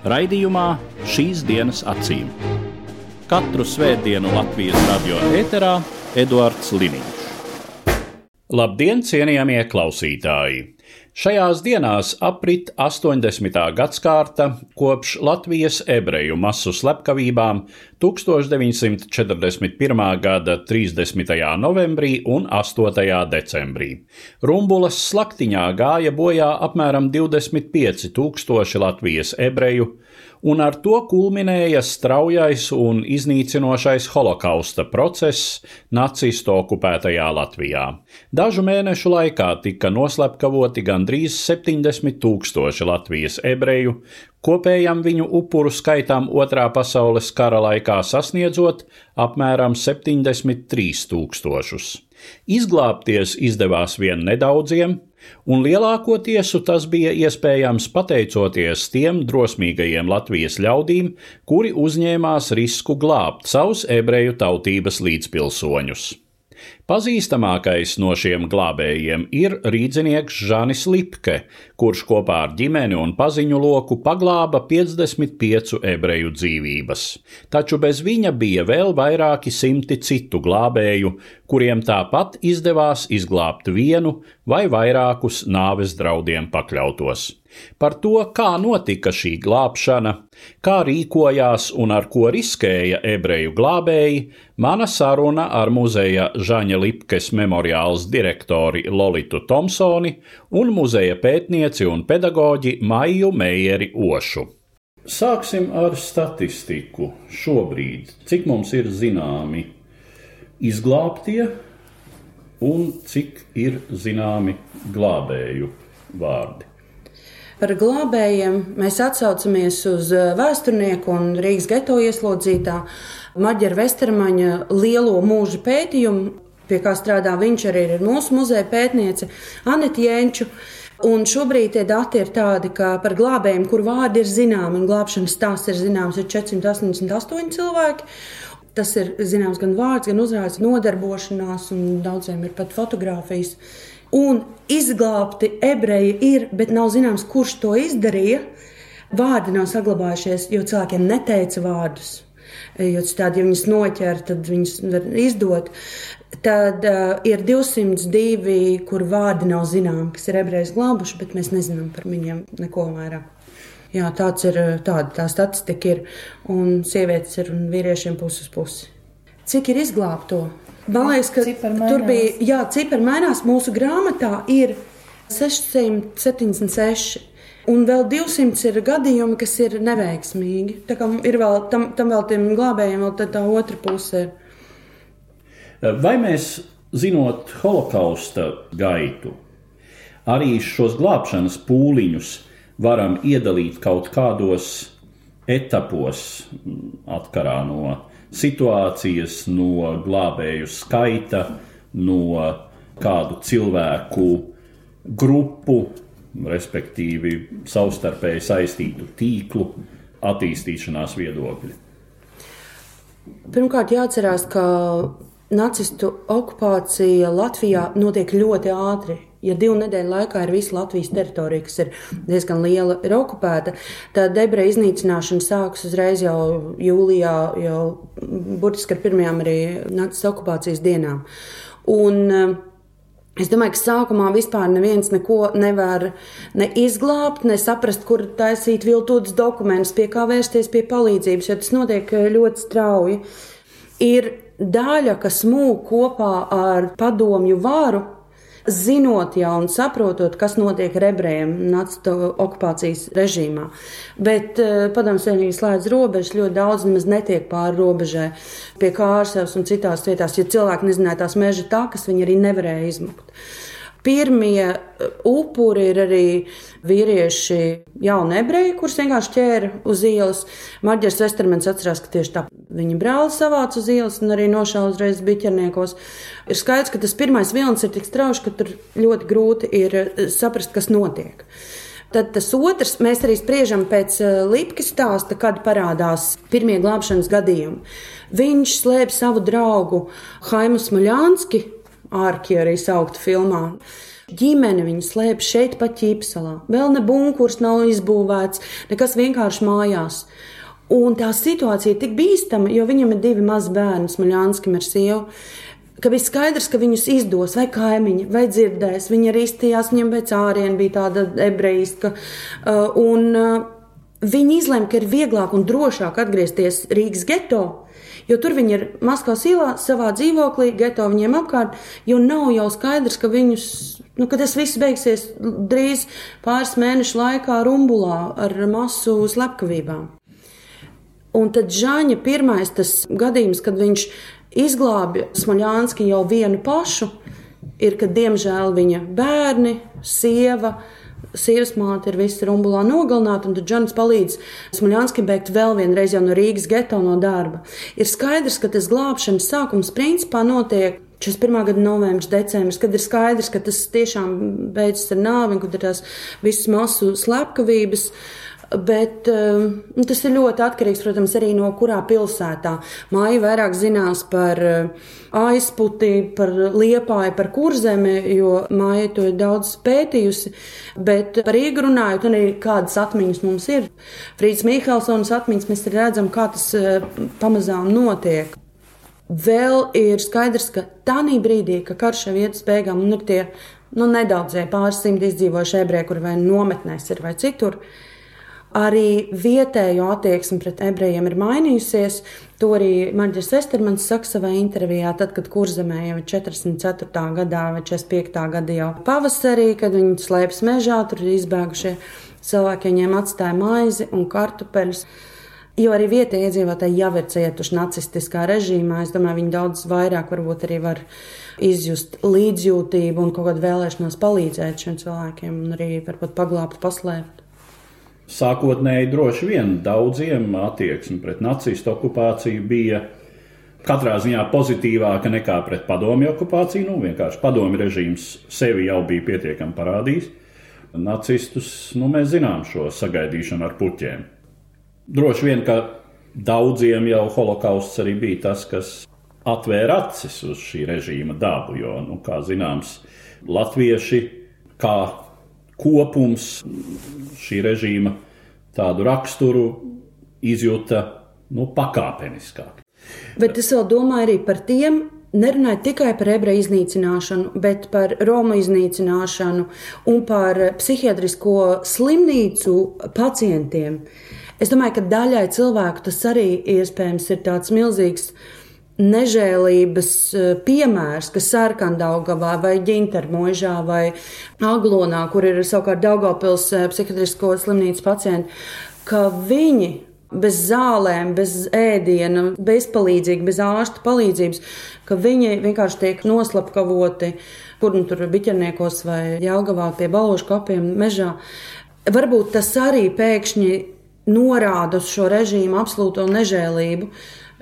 Raidījumā šīs dienas acīm. Katru svētdienu Latvijas radio ēterā Eduards Liniņš. Labdien, cienījamie klausītāji! Šajās dienās aprit 80. gadsimta kopš Latvijas ebreju masu slepkavībām 1941. gada 30. novembrī un 8. decembrī. Rumbulas slaktiņā gāja bojā apmēram 25 tūkstoši Latvijas ebreju, un ar to kulminēja straujais un iznīcinošais holokausta process nacistu okupētajā Latvijā. Dažu mēnešu laikā tika noslepkavoti gandrīz 70 tūkstoši Latvijas ebreju, kopējam viņu upuru skaitam Otrā pasaules kara laikā sasniedzot apmēram 73 tūkstošus. Izglābties izdevās vien nedaudziem, un lielākoties tas bija iespējams pateicoties tiem drosmīgajiem Latvijas ļaudīm, kuri uzņēmās risku glābt savus ebreju tautības līdzpilsoņus. Pazīstamākais no šiem glābējiem ir rīznieks Žanis Lipke, kurš kopā ar ģimeni un paziņu loku paglāba 55 ebreju dzīvības. Taču bez viņa bija vēl vairāki simti citu glābēju, kuriem tāpat izdevās izglābt vienu vai vairākus nāves draudiem pakļautos. Par to, kā notika šī glābšana, kā rīkojās un ar ko riskēja ebreju glābēji, mana saruna ar muzeja Žaņa Lipkes memoriāls direktori Lolitu Tomsoni un muzeja pētnieci un pedagoģi Maiju Meijeri Ošu. Sāksim ar statistiku. Šobrīd, cik mums ir zināmi izglābtie un cik ir zināmi glābēju vārdi. Par glābējiem mēs atsaucamies uz eh, vēsturnieku un Rīgas geto ieslodzītā Maģera Vestermaņa lielo mūža pētījumu, pie kā strādā viņš arī ir mūsu muzeja pētniece Anita Jēnču. Un šobrīd tie dati ir tādi, ka par glābējiem, kur vārdi ir zināmi un glābšanas stāsts ir zināms, ir 488 cilvēki. Tas ir zināms gan vārds, gan uzrādes, nodarbošanās, un daudziem ir pat fotografijas. Un izglābti ebreji ir, bet nav zināms, kurš to izdarīja. Vārdi nav saglabājušies, jo cilvēkiem neteica vārdus. Jo citādi, ja viņas noķer, tad viņas var izdot. Tad uh, ir 202, kur vārdi nav zināmi, kas ir ebreji glābuši, bet mēs nezinām par viņiem neko vairāk. Jā, tāds ir tāda tā statistika ir. Un sievietes ir un vīriešiem puses pusi. Cik ir izglābto? Man liekas, ka tur bija, jā, cipari mainās. Mūsu grāmatā ir 676. Un vēl 200 ir gadījumi, kas ir neveiksmīgi. Tā kā ir vēl tam, tam vēl tiem glābējiem, vēl tā, tā otra puse. Vai mēs, zinot holokausta gaitu, arī šos glābšanas pūliņus varam iedalīt kaut kādos etapos atkarā no situācijas, no glābēju skaita, no kādu cilvēku grupu, respektīvi savstarpēji saistītu tīklu attīstīšanās viedokļi. Pirmkārt, jāatcerās, ka nacistu okupācija Latvijā notiek ļoti ātri. Ja divu nedēļu laikā ir visa Latvijas teritorija, kas ir diezgan liela, ir okupēta, tad ebreju iznīcināšana sākas uzreiz jau jūlijā, jau burtiski ar pirmajām arī nacistu okupācijas dienām. Un, Es domāju, ka sākumā vispār neviens neko nevar ne izglābt, ne saprast, kur taisīt viltotus dokumentus, pie kā vērsties pie palīdzības, jo tas notiek ļoti strauji. Ir daļa, kas mūk kopā ar padomju varu, zinot jau un saprotot, kas notiek ar ebrejiem nacistu okupācijas režīmā. Bet uh, padomus savienība slēdz robežas, ļoti daudz nemaz netiek pāri robežai pie kārsevas un citās vietās, jo cilvēki nezināja tās meža takas, viņi arī nevarēja izmukt. Pirmie uh, upuri ir arī vīrieši, jauni ebreji, kurus vienkārši ķēra uz ielas. Marģers Vestermans atcerās, ka tieši tā viņa brāli savāca uz ielas un arī nošāva uzreiz biķerniekos. Ir skaidrs, ka tas pirmais vilnis ir tik strauji, ka tur ļoti grūti ir uh, saprast, kas notiek. Tad tas otrs, mēs arī spriežam pēc uh, Lipkas stāsta, kad parādās pirmie glābšanas gadījumi. Viņš slēpj savu draugu Haimu Smaļānski, ārki arī sauktu filmā. Ģimene viņa slēpj šeit, pat ķīpselā. Vēl ne bunkurs nav izbūvēts, nekas vienkārši mājās. Un tā situācija ir tik bīstama, jo viņam ir divi mazi bērni, Smaļānskim ar sievu ka bija skaidrs, ka viņus izdos, vai kaimiņi, vai dzirdēs. Viņa arī izstījās, viņam pēc ārienu bija tāda ebrejiska. Uh, un uh, viņi izlēma, ka ir vieglāk un drošāk atgriezties Rīgas geto. Jo tur viņi ir Maskavas ielā, savā dzīvoklī, geto viņiem apkārt, jo nav jau skaidrs, ka viņus, nu, ka tas viss beigsies drīz pāris mēnešu laikā rumbulā ar masu slepkavībām. Un tad Žāņa pirmais tas gadījums, kad viņš izglābja Smaļānski jau vienu pašu, ir, ka diemžēl viņa bērni, sieva, sievas māte ir visi rumbulā nogalināta, un tad Džons palīdz Smaļānskim beigt vēl vienreiz jau no Rīgas geto no darba. Ir skaidrs, ka tas glābšanas sākums principā notiek 41. gada novembris, decembris, kad ir skaidrs, ka tas tiešām beidzas ar nāvi, kad ir tās visas masu slepkavības. Bet um, tas ir ļoti atkarīgs, protams, arī no kurā pilsētā. Māja vairāk zinās par uh, aizputi, par liepāju, par kurzemi, jo māja to ir daudz pētījusi. Bet par Rīgu runājot, arī kādas atmiņas mums ir. Frīds Mihelsons atmiņas mēs redzam, kā tas uh, pamazām notiek. Vēl ir skaidrs, ka tādā brīdī, kad karš iet uz beigām, un ir tie nu, nedaudzie pāris simti izdzīvojuši ebreji, kur vai nometnēs ir vai citur, Arī vietējo attieksme pret ebrejiem ir mainījusies. To arī Marģis Vestermans saka savā intervijā, tad, kad kurzemē jau 44. gadā vai 45. gada jau pavasarī, kad viņi slēpjas mežā, tur ir izbēgušie cilvēki, viņiem atstāja maizi un kartupeļus. Jo arī vietējie iedzīvotāji jau ir cietuši nacistiskā režīmā. Es domāju, viņi daudz vairāk varbūt arī var izjust līdzjūtību un kaut kādu vēlēšanos palīdzēt šiem cilvēkiem un arī varbūt paglābt, paslēpt. Sākotnēji droši vien daudziem attieksme pret nacistu okupāciju bija katrā ziņā pozitīvāka nekā pret padomju okupāciju. Nu, vienkārši padomju režīms sevi jau bija pietiekami parādījis. Nacistus nu, mēs zinām šo sagaidīšanu ar puķiem. Droši vien, ka daudziem jau holokausts arī bija tas, kas atvēra acis uz šī režīma dabu. Jo, nu, kā zināms, latvieši kā kopums šī režīma tādu raksturu izjūta nu, pakāpeniskāk. Bet es vēl domāju arī par tiem, nerunāju tikai par ebreju iznīcināšanu, bet par Romu iznīcināšanu un par psihiatrisko slimnīcu pacientiem. Es domāju, ka daļai cilvēku tas arī iespējams ir tāds milzīgs nežēlības eh, piemērs, kas Sarkandaugavā vai Ģintermožā vai Aglonā, kur ir savukārt Daugavpils eh, psihiatrisko slimnīcas pacienti, ka viņi bez zālēm, bez ēdiena, bezpalīdzīgi, bez ārsta palīdzības, ka viņi vienkārši tiek noslapkavoti, kur nu tur biķerniekos vai Jelgavā pie balvošu kapiem mežā. Varbūt tas arī pēkšņi norāda uz šo režīmu absolūto nežēlību,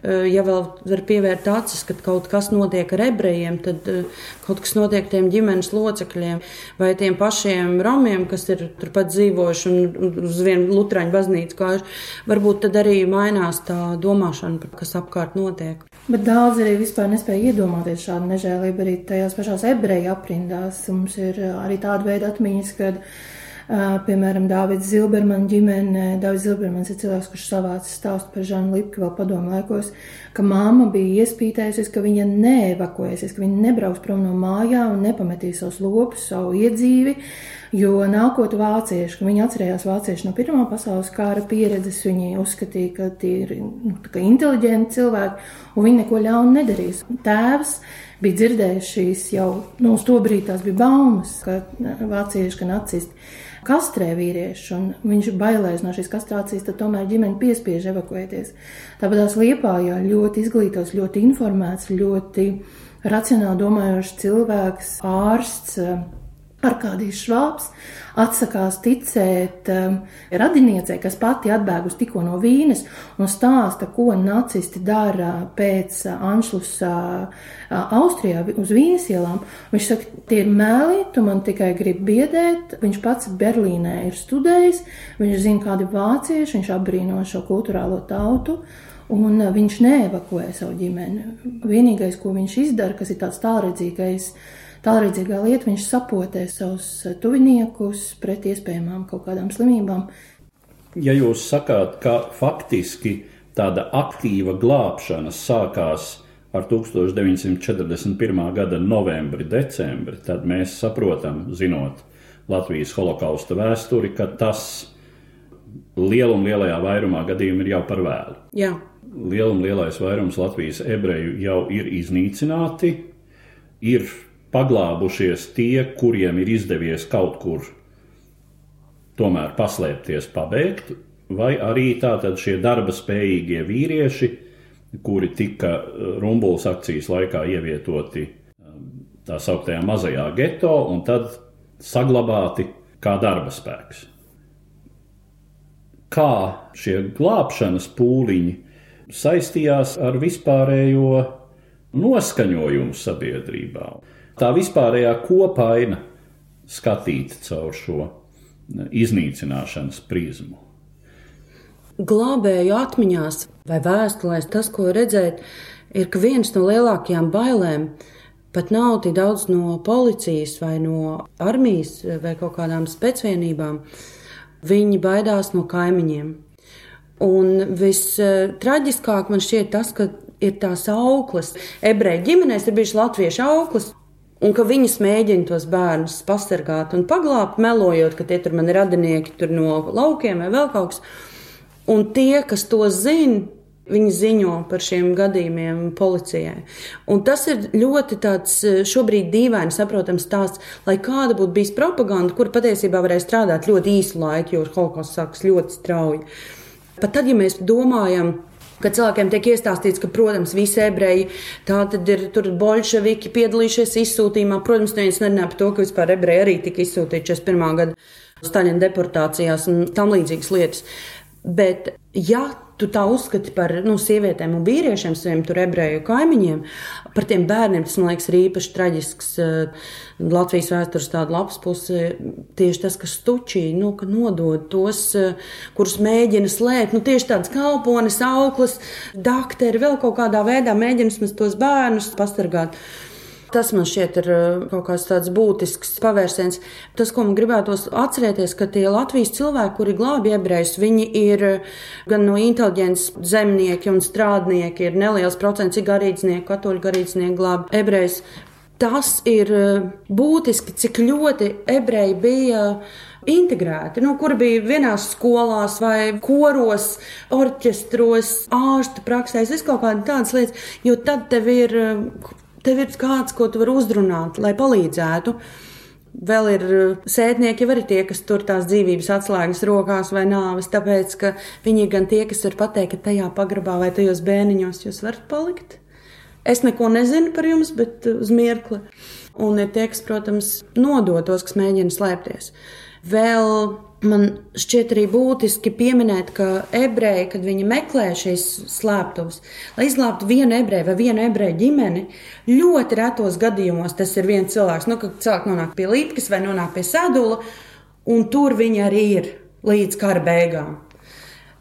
ja vēl var pievērt acis, kad kaut kas notiek ar ebrejiem, tad eh, kaut kas notiek tiem ģimenes locekļiem vai tiem pašiem romiem, kas ir turpat dzīvojuši un uz vienu lutraņu baznīcu kājuši. Varbūt tad arī mainās tā domāšana, kas apkārt notiek. Bet daudz arī vispār nespēja iedomāties šādu nežēlību arī tajās pašās ebreju aprindās. Mums ir eh, arī tāda veida atmiņas, kad Piemēram, Dāvids Zilbermana ģimene. Dāvids Zilbermans ir cilvēks, kurš savāca stāstu par Žanu Lipku vēl padomu laikos, ka mamma bija iespītējusies, ka viņa neevakuēsies, ka viņa nebrauks prom no mājām un nepametīs savus lopus, savu iedzīvi, jo nākot vācieši, viņi atcerējās vācieši no Pirmā pasaules kara pieredzes, viņi uzskatīja, ka tie ir nu, inteliģenti cilvēki un viņi neko ļaunu nedarīs. Tēvs bija dzirdējis šīs jau, nu, uz to brīdi tās bija baumas, ka vācieši, ka nacisti kastrē vīriešu, un viņš bailēs no šīs kastrācijas, tad tomēr ģimene piespiež evakuēties. Tāpat tās liepājā ļoti izglītots, ļoti informēts, ļoti racionāli domājošs cilvēks, ārsts, Arkādijs Švāps atsakās ticēt um, radiniecei, kas pati atbēgus tikko no Vīnes un stāsta, ko nacisti dara pēc uh, Anšlusa uh, Austrijā uz Vīnes ielām. Viņš saka, tie ir meli, tu man tikai gribi biedēt. Viņš pats Berlīnē ir studējis, viņš zina, kādi vācieši, viņš apbrīno šo kultūrālo tautu. Un uh, viņš neevakuē savu ģimeni. Vienīgais, ko viņš izdara, kas ir tāds tālredzīgais, uh, tālredzīgā lieta, viņš sapotē savus tuviniekus pret iespējamām kaut kādām slimībām. Ja jūs sakāt, ka faktiski tāda aktīva glābšana sākās ar 1941. gada novembri, decembri, tad mēs saprotam, zinot Latvijas holokausta vēsturi, ka tas lielum lielajā vairumā gadījumā ir jau par vēlu. Jā. Lielum lielais vairums Latvijas ebreju jau ir iznīcināti, ir paglābušies tie, kuriem ir izdevies kaut kur tomēr paslēpties, pabēgt, vai arī tātad šie darba spējīgie vīrieši, kuri tika eh, Rumbulas akcijas laikā ievietoti eh, tā sauktajā mazajā geto un tad saglabāti kā darba spēks. Kā šie glābšanas pūliņi saistījās ar vispārējo noskaņojumu sabiedrībā tā vispārējā kopaina skatīta caur šo iznīcināšanas prizmu. Glābēju atmiņās vai vēstulēs tas, ko redzēt, ir, ka viens no lielākajām bailēm pat nav tik daudz no policijas vai no armijas vai kaut kādām specvienībām. Viņi baidās no kaimiņiem. Un vistraģiskāk man šķiet tas, ka ir tās auklas. Ebreju ģimenēs ir bijušas latviešu auklas, Un ka viņas mēģina tos bērnus pasargāt un paglābt, melojot, ka tie tur man ir radinieki tur no laukiem vai vēl kaut kas. Un tie, kas to zina, viņi ziņo par šiem gadījumiem policijai. Un tas ir ļoti tāds šobrīd dīvaini saprotams stāsts, lai kāda būtu bijis propaganda, kur patiesībā varēja strādāt ļoti īsu laiku, jo holokausts sākas ļoti strauji. Pat tad, ja mēs domājam, Kad cilvēkiem tiek iestāstīts, ka, protams, visi ebreji ir tur bolševiki piedalījušies izsūtījumā. Protams, neviens nerunā par to, ka vispār ebreji arī tika izsūtīti 41. gada Staļina deportācijās un tam līdzīgas lietas. Bet, ja tu tā uzskati par nu, sievietēm un vīriešiem, saviem tur ebreju kaimiņiem, par tiem bērniem, tas man liekas, ir īpaši traģisks. Uh, Latvijas vēstures tāda labs puse tieši tas, ka stučī nu, ka nodod tos, uh, kurus mēģina slēpt. Nu, tieši tādas kalpones, auklas, dakteri, vēl kaut kādā veidā mēģina tos bērnus pastargāt. Tas man šķiet ir uh, kaut kāds tāds būtisks pavērsiens. Tas, ko man gribētos atcerēties, ka tie Latvijas cilvēki, kuri glābi ebrejus, viņi ir uh, gan no inteliģents zemnieki un strādnieki, ir neliels procents garīdznieku, katoļu garīdznieku glābi ebrejus. Tas ir uh, būtiski, cik ļoti ebreji bija integrēti, nu, kur bija vienās skolās, vai koros, orķestros, ārstu praksēs, viskaut kādas tādas lietas, jo tad tev ir tev ir kāds, ko tu vari uzrunāt, lai palīdzētu. Vēl ir sētnieki, jau arī tie, kas tur tās dzīvības atslēgas rokās vai nāves, tāpēc, ka viņi ir gan tie, kas var pateikt, ka tajā pagrabā vai tajos bēniņos jūs varat palikt. Es neko nezinu par jums, bet uh, uz mirkli. Un ir tie, kas, protams, nodod tos, kas mēģina slēpties. Vēl Man šķiet arī būtiski pieminēt, ka ebreji, kad viņi meklē šīs slēptuves, lai izglābtu vienu ebreju vai vienu ebreju ģimeni, ļoti retos gadījumos tas ir viens cilvēks, nu, kad cilvēks nonāk pie līpkas vai nonāk pie sadula, un tur viņi arī ir līdz kara beigām.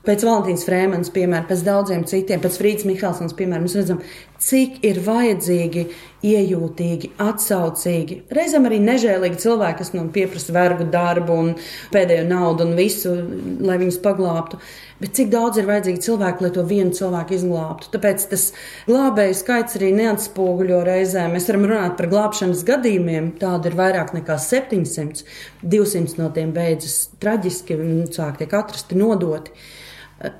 Pēc Valentīnas Frēmanas, piemēram, pēc daudziem citiem, pēc Frīdas Mihelsons, piemēram, mēs redzam, cik ir vajadzīgi, iejūtīgi, atsaucīgi, reizēm arī nežēlīgi cilvēki, kas nu, pieprasa vergu darbu un pēdējo naudu un visu, lai viņus paglābtu. Bet cik daudz ir vajadzīgi cilvēki, lai to vienu cilvēku izglābtu? Tāpēc tas glābēju skaits arī neatspoguļo reizēm. Mēs varam runāt par glābšanas gadījumiem, tādu ir vairāk nekā 700, 200 no tiem beidzas traģiski, un cilvēki tiek atrasti, nodoti.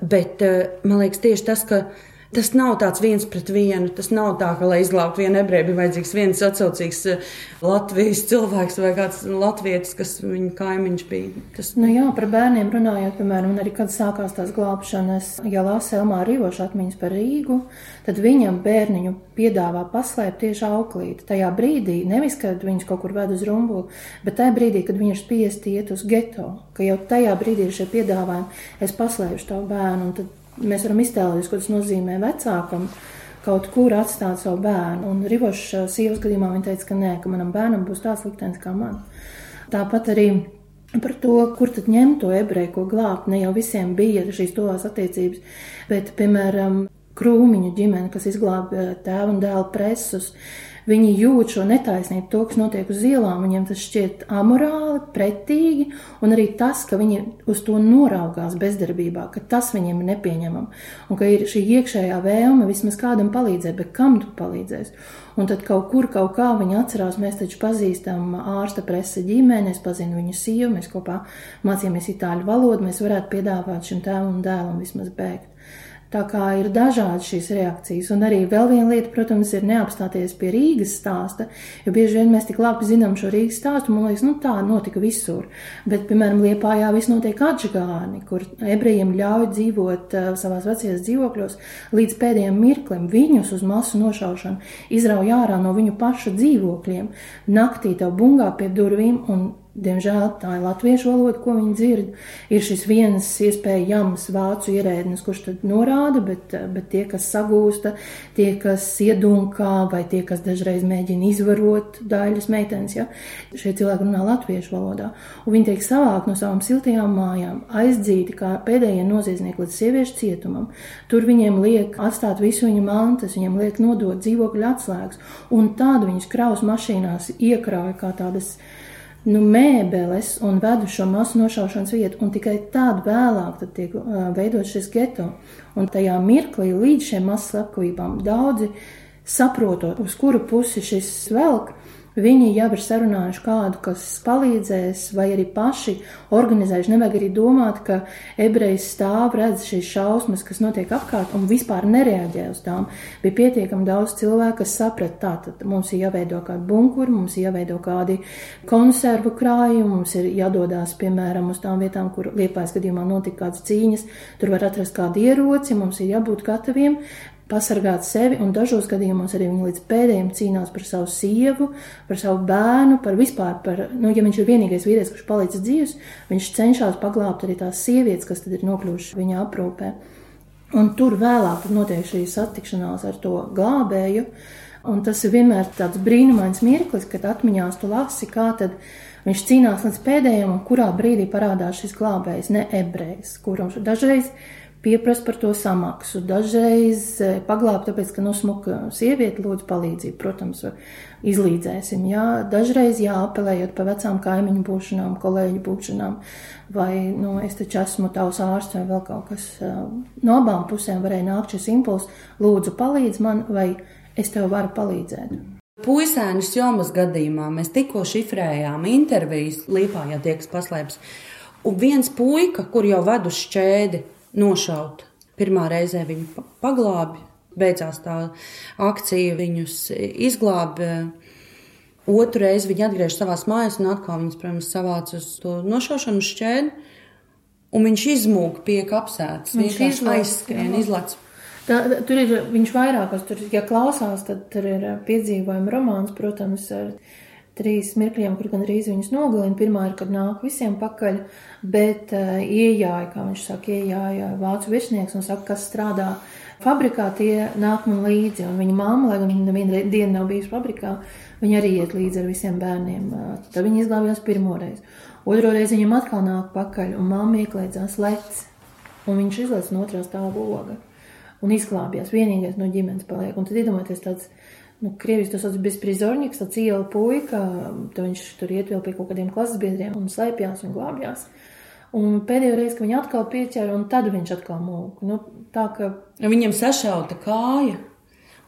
Bet eh, man liekas, tieši tas, ka Tas nav tāds viens pret vienu. Tas nav tā, ka, lai izglābtu vienu ebreju, bija vajadzīgs viens atsaucīgs eh, Latvijas cilvēks vai kāds latvietis, kas viņa kaimiņš bija. Tas... Nu jā, par bērniem runājot, piemēram, arī kad sākās tās glābšanas, ja lasa Elmā Rīvoša atmiņas par Rīgu, tad viņam bērniņu piedāvā paslēpt tieši auklīti. Tajā brīdī, nevis, kad viņus kaut kur ved uz rumbulu, bet tajā brīdī, kad viņš ir spiesti iet uz geto, ka jau tajā brīdī ir šie piedāvājumi, es paslēpšu tavu bērnu, un tad mēs varam iztēloties, ko tas nozīmē vecākam. Kaut kur atstāt savu bērnu. Un Rivošs sievas gadījumā viņa teica, ka nē, ka manam bērnam būs tāds liktenis kā man. Tāpat arī par to, kur tad ņemt to ebreju, ko glābt. Ne jau visiem bija šīs tuvās attiecības, bet, piemēram, krūmiņu ģimene, kas izglāba tēvu un dēlu presus, Viņi jūt šo netaisnību, to, kas notiek uz ielām, viņiem tas šķiet amorāli, pretīgi, un arī tas, ka viņi uz to noraugās bezdarbībā, ka tas viņiem ir nepieņemami, un ka ir šī iekšējā vēlme vismaz kādam palīdzēt, bet kam tu palīdzēsi? Un tad kaut kur, kaut kā viņi atcerās, mēs taču pazīstam ārsta presa ģimeni, es pazinu viņu sievu, mēs kopā mācījāmies itāļu valodu, mēs varētu piedāvāt šim tēvam un dēlam vismaz bēgt. Tā kā ir dažādas šīs reakcijas, un arī vēl viena lieta, protams, ir neapstāties pie Rīgas stāsta, jo bieži vien mēs tik labi zinām šo Rīgas stāstu, man liekas, nu tā notika visur. Bet, piemēram, Liepājā viss notiek atžgāni, kur ebrejiem ļauj dzīvot uh, savās vecajās dzīvokļos līdz pēdējiem mirklim. Viņus uz masu nošaušanu izrauj ārā no viņu pašu dzīvokļiem, naktī tev bungā pie durvīm un Diemžēl tā ir latviešu valoda, ko viņi dzird. Ir šis viens iespējams vācu ierēdnis, kurš tad norāda, bet, bet tie, kas sagūsta, tie, kas iedunkā, vai tie, kas dažreiz mēģina izvarot daļas meitenes, ja, šie cilvēki runā latviešu valodā. Un viņi tiek savākt no savām siltajām mājām, aizdzīti kā pēdējie noziedznieki līdz sieviešu cietumam. Tur viņiem liek atstāt visu viņu mantas, viņiem liek nodot dzīvokļu atslēgas, un tādu viņus kraus mašīnās iekrauj kā tādas nu, mēbeles un vedu šo masu nošaušanas vietu, un tikai tad vēlāk tiek uh, veidot šis geto. Un tajā mirklī līdz šiem masu slepkavībām daudzi saprotot, uz kuru pusi šis velk, Viņi jau ir sarunājuši kādu, kas palīdzēs, vai arī paši organizējuši. Nevajag arī domāt, ka ebrejs stāv, redz šīs šausmas, kas notiek apkārt, un vispār nereaģē uz tām. Bija pietiekami daudz cilvēku, kas saprata, tā tad mums ir jāveido kādi bunkuri, mums ir jāveido kādi konservu krājumi, mums ir jādodas, piemēram, uz tām vietām, kur liepais gadījumā notika kādas cīņas, tur var atrast kādu ieroci, mums ir jābūt gataviem pasargāt sevi, un dažos gadījumos arī viņi līdz pēdējiem cīnās par savu sievu, par savu bērnu, par vispār, par, nu, ja viņš ir vienīgais vīrietis, kurš palicis dzīves, viņš cenšas paglābt arī tās sievietes, kas tad ir nokļuvušas viņa aprūpē. Un tur vēlāk notiek šī satikšanās ar to glābēju, un tas ir vienmēr tāds brīnumains mirklis, kad atmiņās tu lasi, kā tad viņš cīnās līdz pēdējiem, un kurā brīdī parādās šis glābējs, ne ebrejs, kuram dažreiz pieprasa par to samaksu. Dažreiz eh, paglābt, tāpēc, ka nu, sieviete lūdz palīdzību, protams, izlīdzēsim. Jā. Dažreiz jāapelējot pa vecām kaimiņu būšanām, kolēģu būšanām, vai, nu, es taču esmu tavs ārsts vai vēl kaut kas. Eh, no abām pusēm varēja nākt šis impuls, lūdzu palīdz man, vai es tev varu palīdzēt. Puisēnas jomas gadījumā mēs tikko šifrējām intervijas Liepājā tieks paslēpts. Un viens puika, kur jau ved uz šķēdi, nošaut. Pirmā reizē viņu paglābi, beidzās tā akcija, viņus izglāba. Otru reizi viņi atgriežas savā mājās, un atkal viņas, protams, savāca uz to nošaušanu šķēdi. Un viņš izmūg pie kapsētas. Viņš vienkārši aizskrien, izlaiž. Tā, tur ir viņš vairākos, tur, ja klausās, tad tur ir piedzīvojuma romāns, protams, ar trīs mirkļiem, kur gan arī viņus nogalina. Pirmā ir, kad nāk visiem pakaļ, bet uh, iejāja, kā viņš saka, iejāja vācu virsnieks un saka, kas strādā fabrikā, tie nāk man līdzi. Un viņa māma, lai gan viņa nevienu dienu nav bijusi fabrikā, viņa arī iet līdzi ar visiem bērniem. Uh, tad viņa izglābjās pirmoreiz. Otro reizi viņam atkal nāk pakaļ, un mamma ieklēdzās lec, un viņš izlaiž no otrā stāva loga un izglābjās. Vienīgais no ģimenes paliek. Un tad iedomājieties tāds nu, Krievijas tas sauc bezprizornieks, tāds iela puika, tad viņš tur iet vēl pie kaut kādiem klases biedriem un slēpjās un glābjās. Un pēdējo reizi, kad viņu atkal pieķēra, un tad viņš atkal mūka. Nu, tā ka... Viņam sašauta kāja.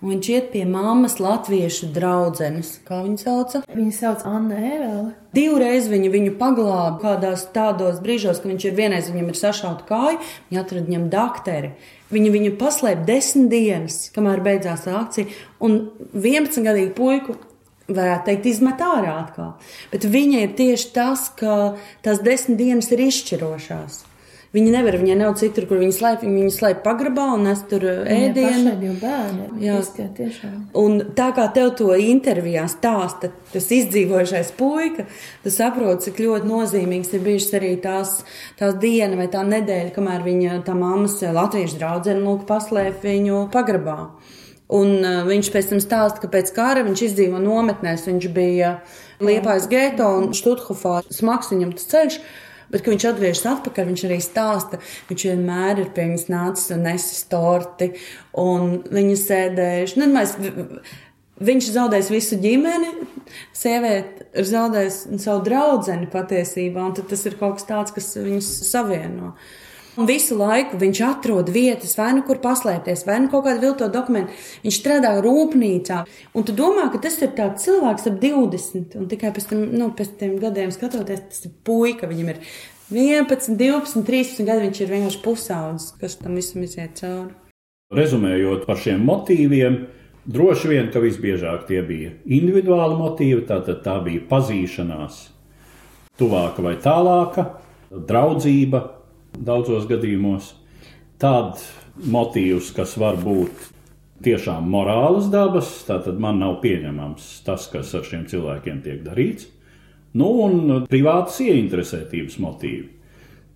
un viņš iet pie mammas latviešu draudzenes. Kā viņa sauca? Viņa sauc Anna Ēvele. Divreiz viņa viņu paglāba kādās tādos brīžos, kad viņš ir vienreiz viņam ir sašauta kāja, viņa atrada viņam dakteri. Viņa viņu paslēpa desmit dienas, kamēr beidzās akcija, un 11 gadīgu puiku varētu teikt, izmet ārā atkal. Bet viņa ir tieši tas, ka tās desmit dienas ir izšķirošās. Viņa nevar, viņai nav citur, kur viņa slēpj. Viņa slēpj pagrabā un nes tur ēdienu. Jau bērni. Jā, tiešām. Un tā kā tev to intervijā stāsta, tas izdzīvojušais puika, tu saproti, cik ļoti nozīmīgs ir bijušas arī tās, tās diena vai tā nedēļa, kamēr viņa, tā mammas latviešu draudzene, lūk, paslēp viņu pagrabā. Un uh, viņš pēc tam stāsta, ka pēc kara viņš izdzīvo nometnēs. Viņš bija Liepājas geto un Štuthofā smags viņam tas ceļš. Bet, kad viņš atgriežas atpakaļ, viņš arī stāsta, viņš vienmēr ir pie viņas nācis un nesis torti, un viņi sēdējuši. Nu, mēs, viņš zaudējis visu ģimeni, sieviete ir zaudējusi savu draugu patiesībā, un tas ir kaut kas tāds, kas viņus savieno. Un visu laiku viņš atrod vietas, vai nu kur paslēpties, vai nu kaut kādu viltotu dokumentu. Viņš strādā rūpnīcā. Un tu domā, ka tas ir tāds cilvēks ap 20, un tikai pēc tam, nu, pēc tam gadiem skatoties, tas ir puika. Viņam ir 11, 12, 13 gadi. Viņš ir vienkārši pusaudzis, kas tam visam iziet cauri. Rezumējot par šiem motīviem, droši vien, ka visbiežāk tie bija individuāli motīvi, tātad tā bija pazīšanās, tuvāka vai tālāka, draudzība, daudzos gadījumos. Tāds motīvs, kas var būt tiešām morālas dabas, tātad man nav pieņemams tas, kas ar šiem cilvēkiem tiek darīts. Nu, un privātas ieinteresētības motīvi,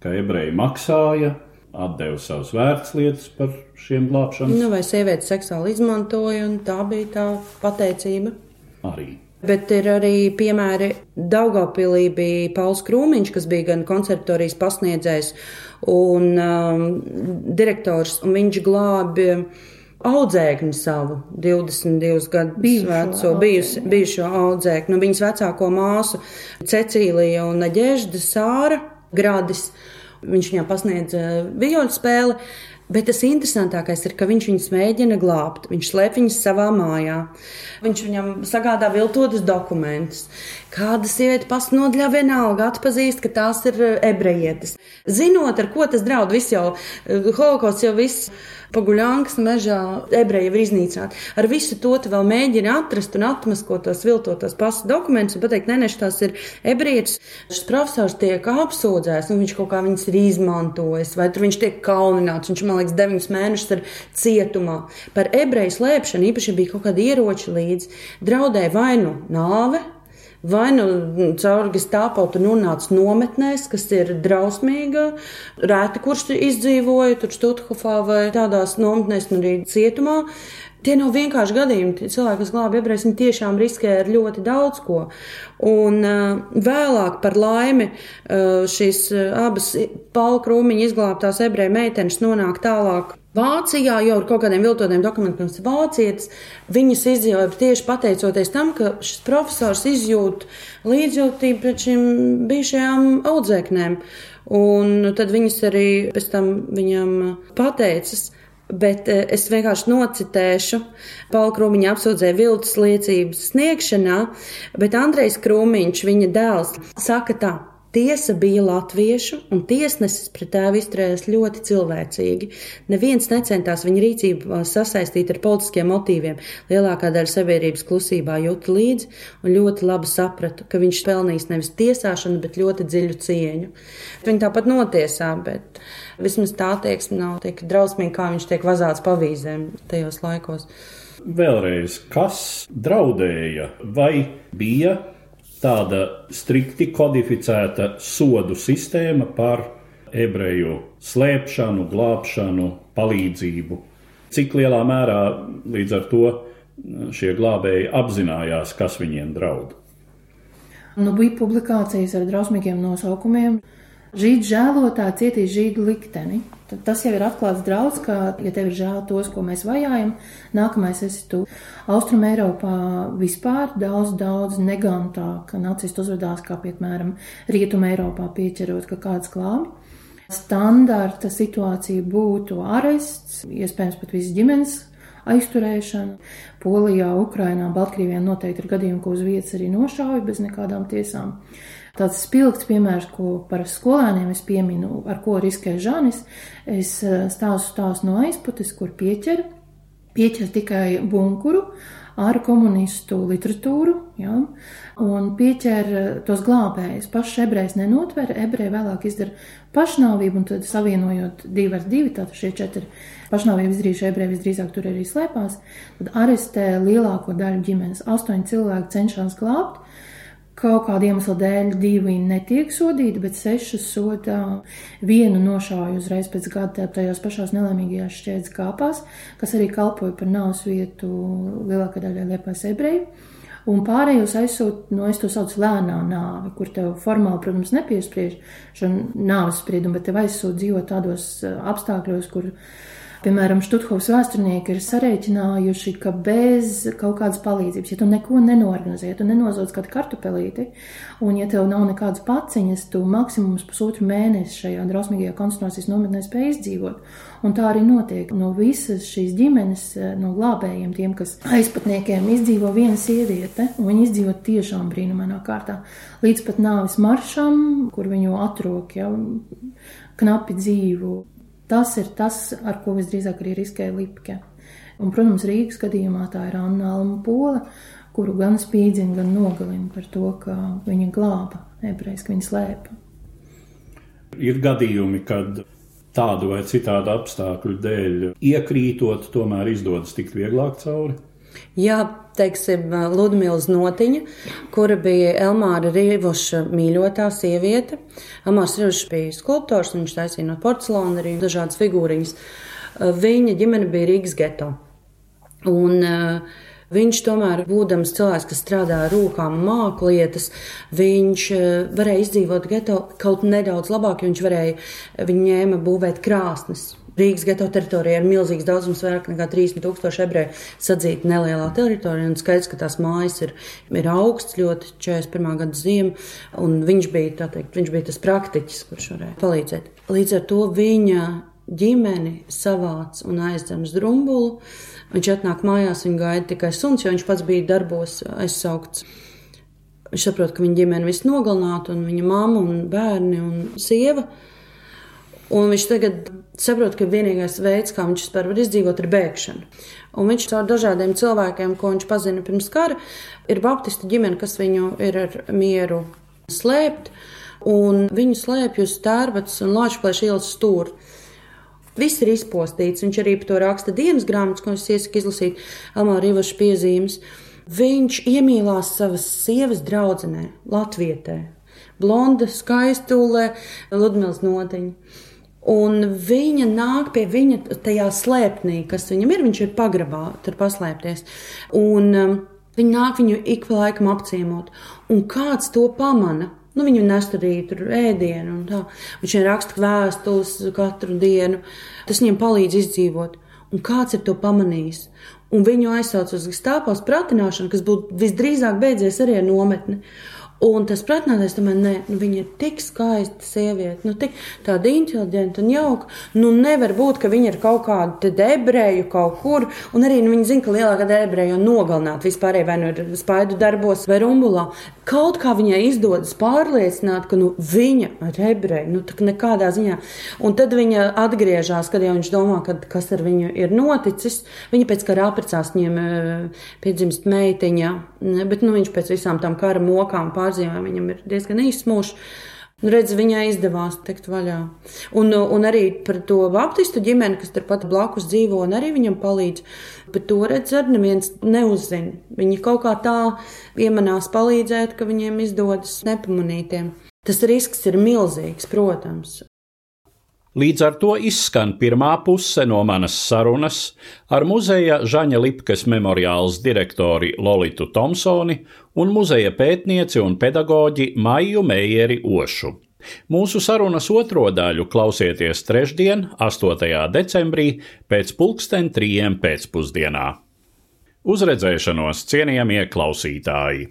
ka ebreji maksāja, atdeva savas vērtslietas par šiem glābšanas. Nu, vai sieviete seksuāli izmantoja, un tā bija tā pateicība. Arī. Bet ir arī piemēri Daugopilī bija Pauls Krūmiņš, kas bija gan konservatorijas pasniedzējs un um, direktors, un viņš glābi audzēkni savu 22 gadu veco, bijusi, bijušo audzēkni, nu, viņas vecāko māsu Cecīlija un Naģežda Sāra Gradis. Viņš viņām pasniedza vijoļu spēli. Bet tas interesantākais ir, ka viņš viņus mēģina glābt. Viņš slēp viņus savā mājā. Viņš viņam sagādā viltotus dokumentus. Kāda sieviete pasnodaļā vienalga atpazīst, ka tās ir ebrejietes. Zinot, ar ko tas draud, viss jau holokausts jau viss paguļānkas mežā ebreji ir iznīcināti. Ar visu to vēl mēģini atrast un atmaskot tos viltotos pasu dokumentus un pateikt, nē, ne, tās ir ebrejietes. Šis profesors tiek apsūdzēts, un viņš kaut kā viņas ir izmantojis, vai tur viņš tiek kaunināts. Viņš, man liekas, deviņus mēnešus ir cietumā. Par ebreju slēpšanu īpaši bija kaut kādi ieroči līdzi. Draudēja vai nu nāve, Vai nu caur gestāpo tur nonāca nometnēs, kas ir drausmīga, rēti kurš izdzīvoja tur Stuthofā vai tādās nometnēs, un arī cietumā. Tie nav vienkārši gadījumi. Cilvēki, kas glāba ebrejus, viņi tiešām riskē ar ļoti daudz ko. Un uh, vēlāk, par laimi, uh, šīs uh, abas Paula Krūmiņa izglābtās ebreju meitenes nonāk tālāk Vācijā jau ar kaut kādiem viltotiem dokumentiem, kas ir vācietis, viņas izdzīvoja tieši pateicoties tam, ka šis profesors izjūt līdzjūtību pret šīm bijušajām audzēknēm. Un tad viņas arī pēc tam viņam pateicas. Bet eh, es vienkārši nocitēšu, Paula Krūmiņa apsūdzēja viltus liecības sniegšanā, bet Andrejs Krūmiņš, viņa dēls, saka tā. Tiesa bija latviešu, un tiesnesis pret tēvu izturējās ļoti cilvēcīgi. Neviens necentās viņa rīcību sasaistīt ar politiskiem motīviem. Lielākā daļa sabiedrības klusībā jūta līdzi un ļoti labi saprata, ka viņš pelnīs nevis tiesāšanu, bet ļoti dziļu cieņu. Viņa tāpat notiesā, bet vismaz tā attieksme nav tik drausmīga, kā viņš tiek vazāts pavīzēm tajos laikos. Vēlreiz, kas draudēja vai bija tāda strikti kodificēta sodu sistēma par ebreju slēpšanu, glābšanu, palīdzību. Cik lielā mērā līdz ar to šie glābēji apzinājās, kas viņiem draud? Nu, bija publikācijas ar drausmīgiem nosaukumiem. Žīd žēlotāji cietīs žīdu likteni. Tad tas jau ir atklāts draudz, ka, ja tev ir žēl tos, ko mēs vajājam, nākamais esi tu. Austrum Eiropā vispār daudz, daudz negantāk nacisti uzvedās, kā piemēram Rietum Eiropā pieķerot, ka kāds klābi. Standarta situācija būtu arests, iespējams pat visas ģimenes aizturēšanu. Polijā, Ukrainā, Baltkrievijā noteikti ir gadījumi, ko uz vietas arī nošauja bez nekādām tiesām. Tāds spilgts piemērs, ko par skolēniem es pieminu, ar ko riskē Žanis, es eh, stāstu stāstu no aizputes, kur pieķer, pieķer tikai bunkuru ar komunistu literatūru, ja, un pieķer eh, tos glābējus. Pašs ebrejs nenotver, ebreji vēlāk izdara pašnāvību, un tad savienojot divi ar divi, tātad šie četri pašnāvību izdarījuši ebreji visdrīzāk tur arī slēpās, tad arestē lielāko daļu ģimenes. Astoņi cilvēki cenšas glābt, Kaut kāda iemesla dēļ divi netiek sodīti, bet sešas sodā vienu nošāva uzreiz pēc gada tajās pašās nelaimīgajās šķēdes kāpās, kas arī kalpoja par nāves vietu lielākajai daļai liepais ebreju. Un pārējos aizsūta, no es to saucu lēnā nāve, kur tev formāli, protams, nepiespriež šo nāves spriedumu, bet tev aizsūta dzīvot tādos eh, apstākļos, kur Piemēram, Štuthovs vēsturnieki ir sarēķinājuši, ka bez kaut kādas palīdzības, ja tu neko nenorganizē, ja tu nenozodz kādu kartupelīti, un ja tev nav nekādas paciņas, tu maksimums pusotru mēnesi šajā drausmīgajā koncentrācijas nometnē spēj izdzīvot. Un tā arī notiek. No visas šīs ģimenes, no glābējiem, tiem, kas aizpatniekiem izdzīvo viena sieviete, un viņi izdzīvo tiešām brīnumainā kārtā. Līdz pat nāvis maršam, kur viņu atrok, ja, knapi dzīvu. Tas ir tas, ar ko visdrīzāk arī riskē Lipke. Un, protams, Rīgas gadījumā tā ir Anna Alma Pola, kuru gan spīdzina, gan nogalina par to, ka viņa glāba ebrejs, ka viņa slēpa. Ir gadījumi, kad tādu vai citādu apstākļu dēļ iekrītot, tomēr izdodas tikt vieglāk cauri. Jā, teiksim, Ludmils Notiņa, kura bija Elmāra Rīvoša mīļotā sieviete. Elmārs Rīvošs bija skulptors, viņš taisīja no porcelāna arī dažādas figūriņas. Viņa ģimene bija Rīgas geto. Un, uh, Viņš tomēr, būdams cilvēks, kas strādā ar rūkām, māku lietas, viņš varēja izdzīvot geto kaut nedaudz labāk, jo viņš varēja, viņi ņēma būvēt krāsnes. Rīgas geto teritorijā ir milzīgs daudzums, vairāk nekā 30,000 ebreju sadzīta nelielā teritorijā. Skaidrs, ka tās mājas ir, ir augsts, ļoti 41. gada ziema. Un viņš bija, teikt, viņš bija tas praktiķis, kurš varēja palīdzēt. Līdz ar to viņa ģimeni savāc un aizdzems drumbulu. Viņš atnāk mājās, viņa gaida tikai suns, jo viņš pats bija darbos aizsaukts. Viņš saprot, ka viņa ģimene viss nogalināta, un viņa mamma un bērni un sieva. Un viņš tagad saprot, ka vienīgais veids, kā viņš vispār var izdzīvot, ir bēgšana. Un viņš caur dažādiem cilvēkiem, ko viņš pazina pirms kara, ir baptistu ģimene, kas viņu ir ar mieru slēpt, un viņu slēpj uz tērbats un lāčplēša ielas stūri. Viss ir izpostīts. Viņš arī par to raksta dienas grāmatas, ko es iesaku izlasīt, Amāra Ivaša piezīmes. Viņš iemīlās savas sievas draudzenē, Latvietē, blonda, skaistulē, Ludmils Notiņa. Un viņa nāk pie viņa tajā slēpnī, kas viņam ir. Viņš ir pagrabā, tur paslēpties. Un um, viņa nāk viņu ik pa laikam apciemot. Un kāds to pamana? Nu, viņu nes arī tur ēdienu, un tā. Viņš viņam raksta vēstules katru dienu. Tas viņam palīdz izdzīvot. Un kāds ir to pamanījis? Un viņu aizsauc uz stāvos pratināšanu, kas būtu visdrīzāk beidzies arī ar nometni. Un tas pratnētais, tomēr, nē, nu, viņa ir tik skaista sieviete, nu, tik tāda inteliģenta un jauka. Nu, nevar būt, ka viņa ir kaut kāda ebreju kaut kur, un arī nu, viņa zina, ka lielākā daļa ebreju nogalināt vispār, vai nu ir spaidu darbos vai rumbulā. Kaut kā viņai izdodas pārliecināt, ka nu, viņa ir ebreja, nu, tā nekādā ziņā. Un tad viņa atgriežas, kad jau viņš domā, ka, kas ar viņu ir noticis. Viņa pēc kara apprecās viņiem eh, piedzimst meitiņa, bet nu, viņš pēc visām tām kara mokām pār pārzīmēm viņam ir diezgan īsts mūžs. Nu, redz, viņai izdevās tikt vaļā. Un, un arī par to baptistu ģimeni, kas turpat blakus dzīvo, un arī viņam palīdz. Bet to redz, arī neviens neuzzina. Viņi kaut kā tā iemanās palīdzēt, ka viņiem izdodas nepamanītiem. Tas risks ir milzīgs, protams. Līdz ar to izskan pirmā puse no manas sarunas ar muzeja Žaņa Lipkes memoriāls direktori Lolitu Tomsoni un muzeja pētnieci un pedagoģi Maiju Meijeri Ošu. Mūsu sarunas otro daļu klausieties trešdien, 8. decembrī, pēc pulksten trījiem pēcpusdienā. Uz redzēšanos, cienījamie klausītāji!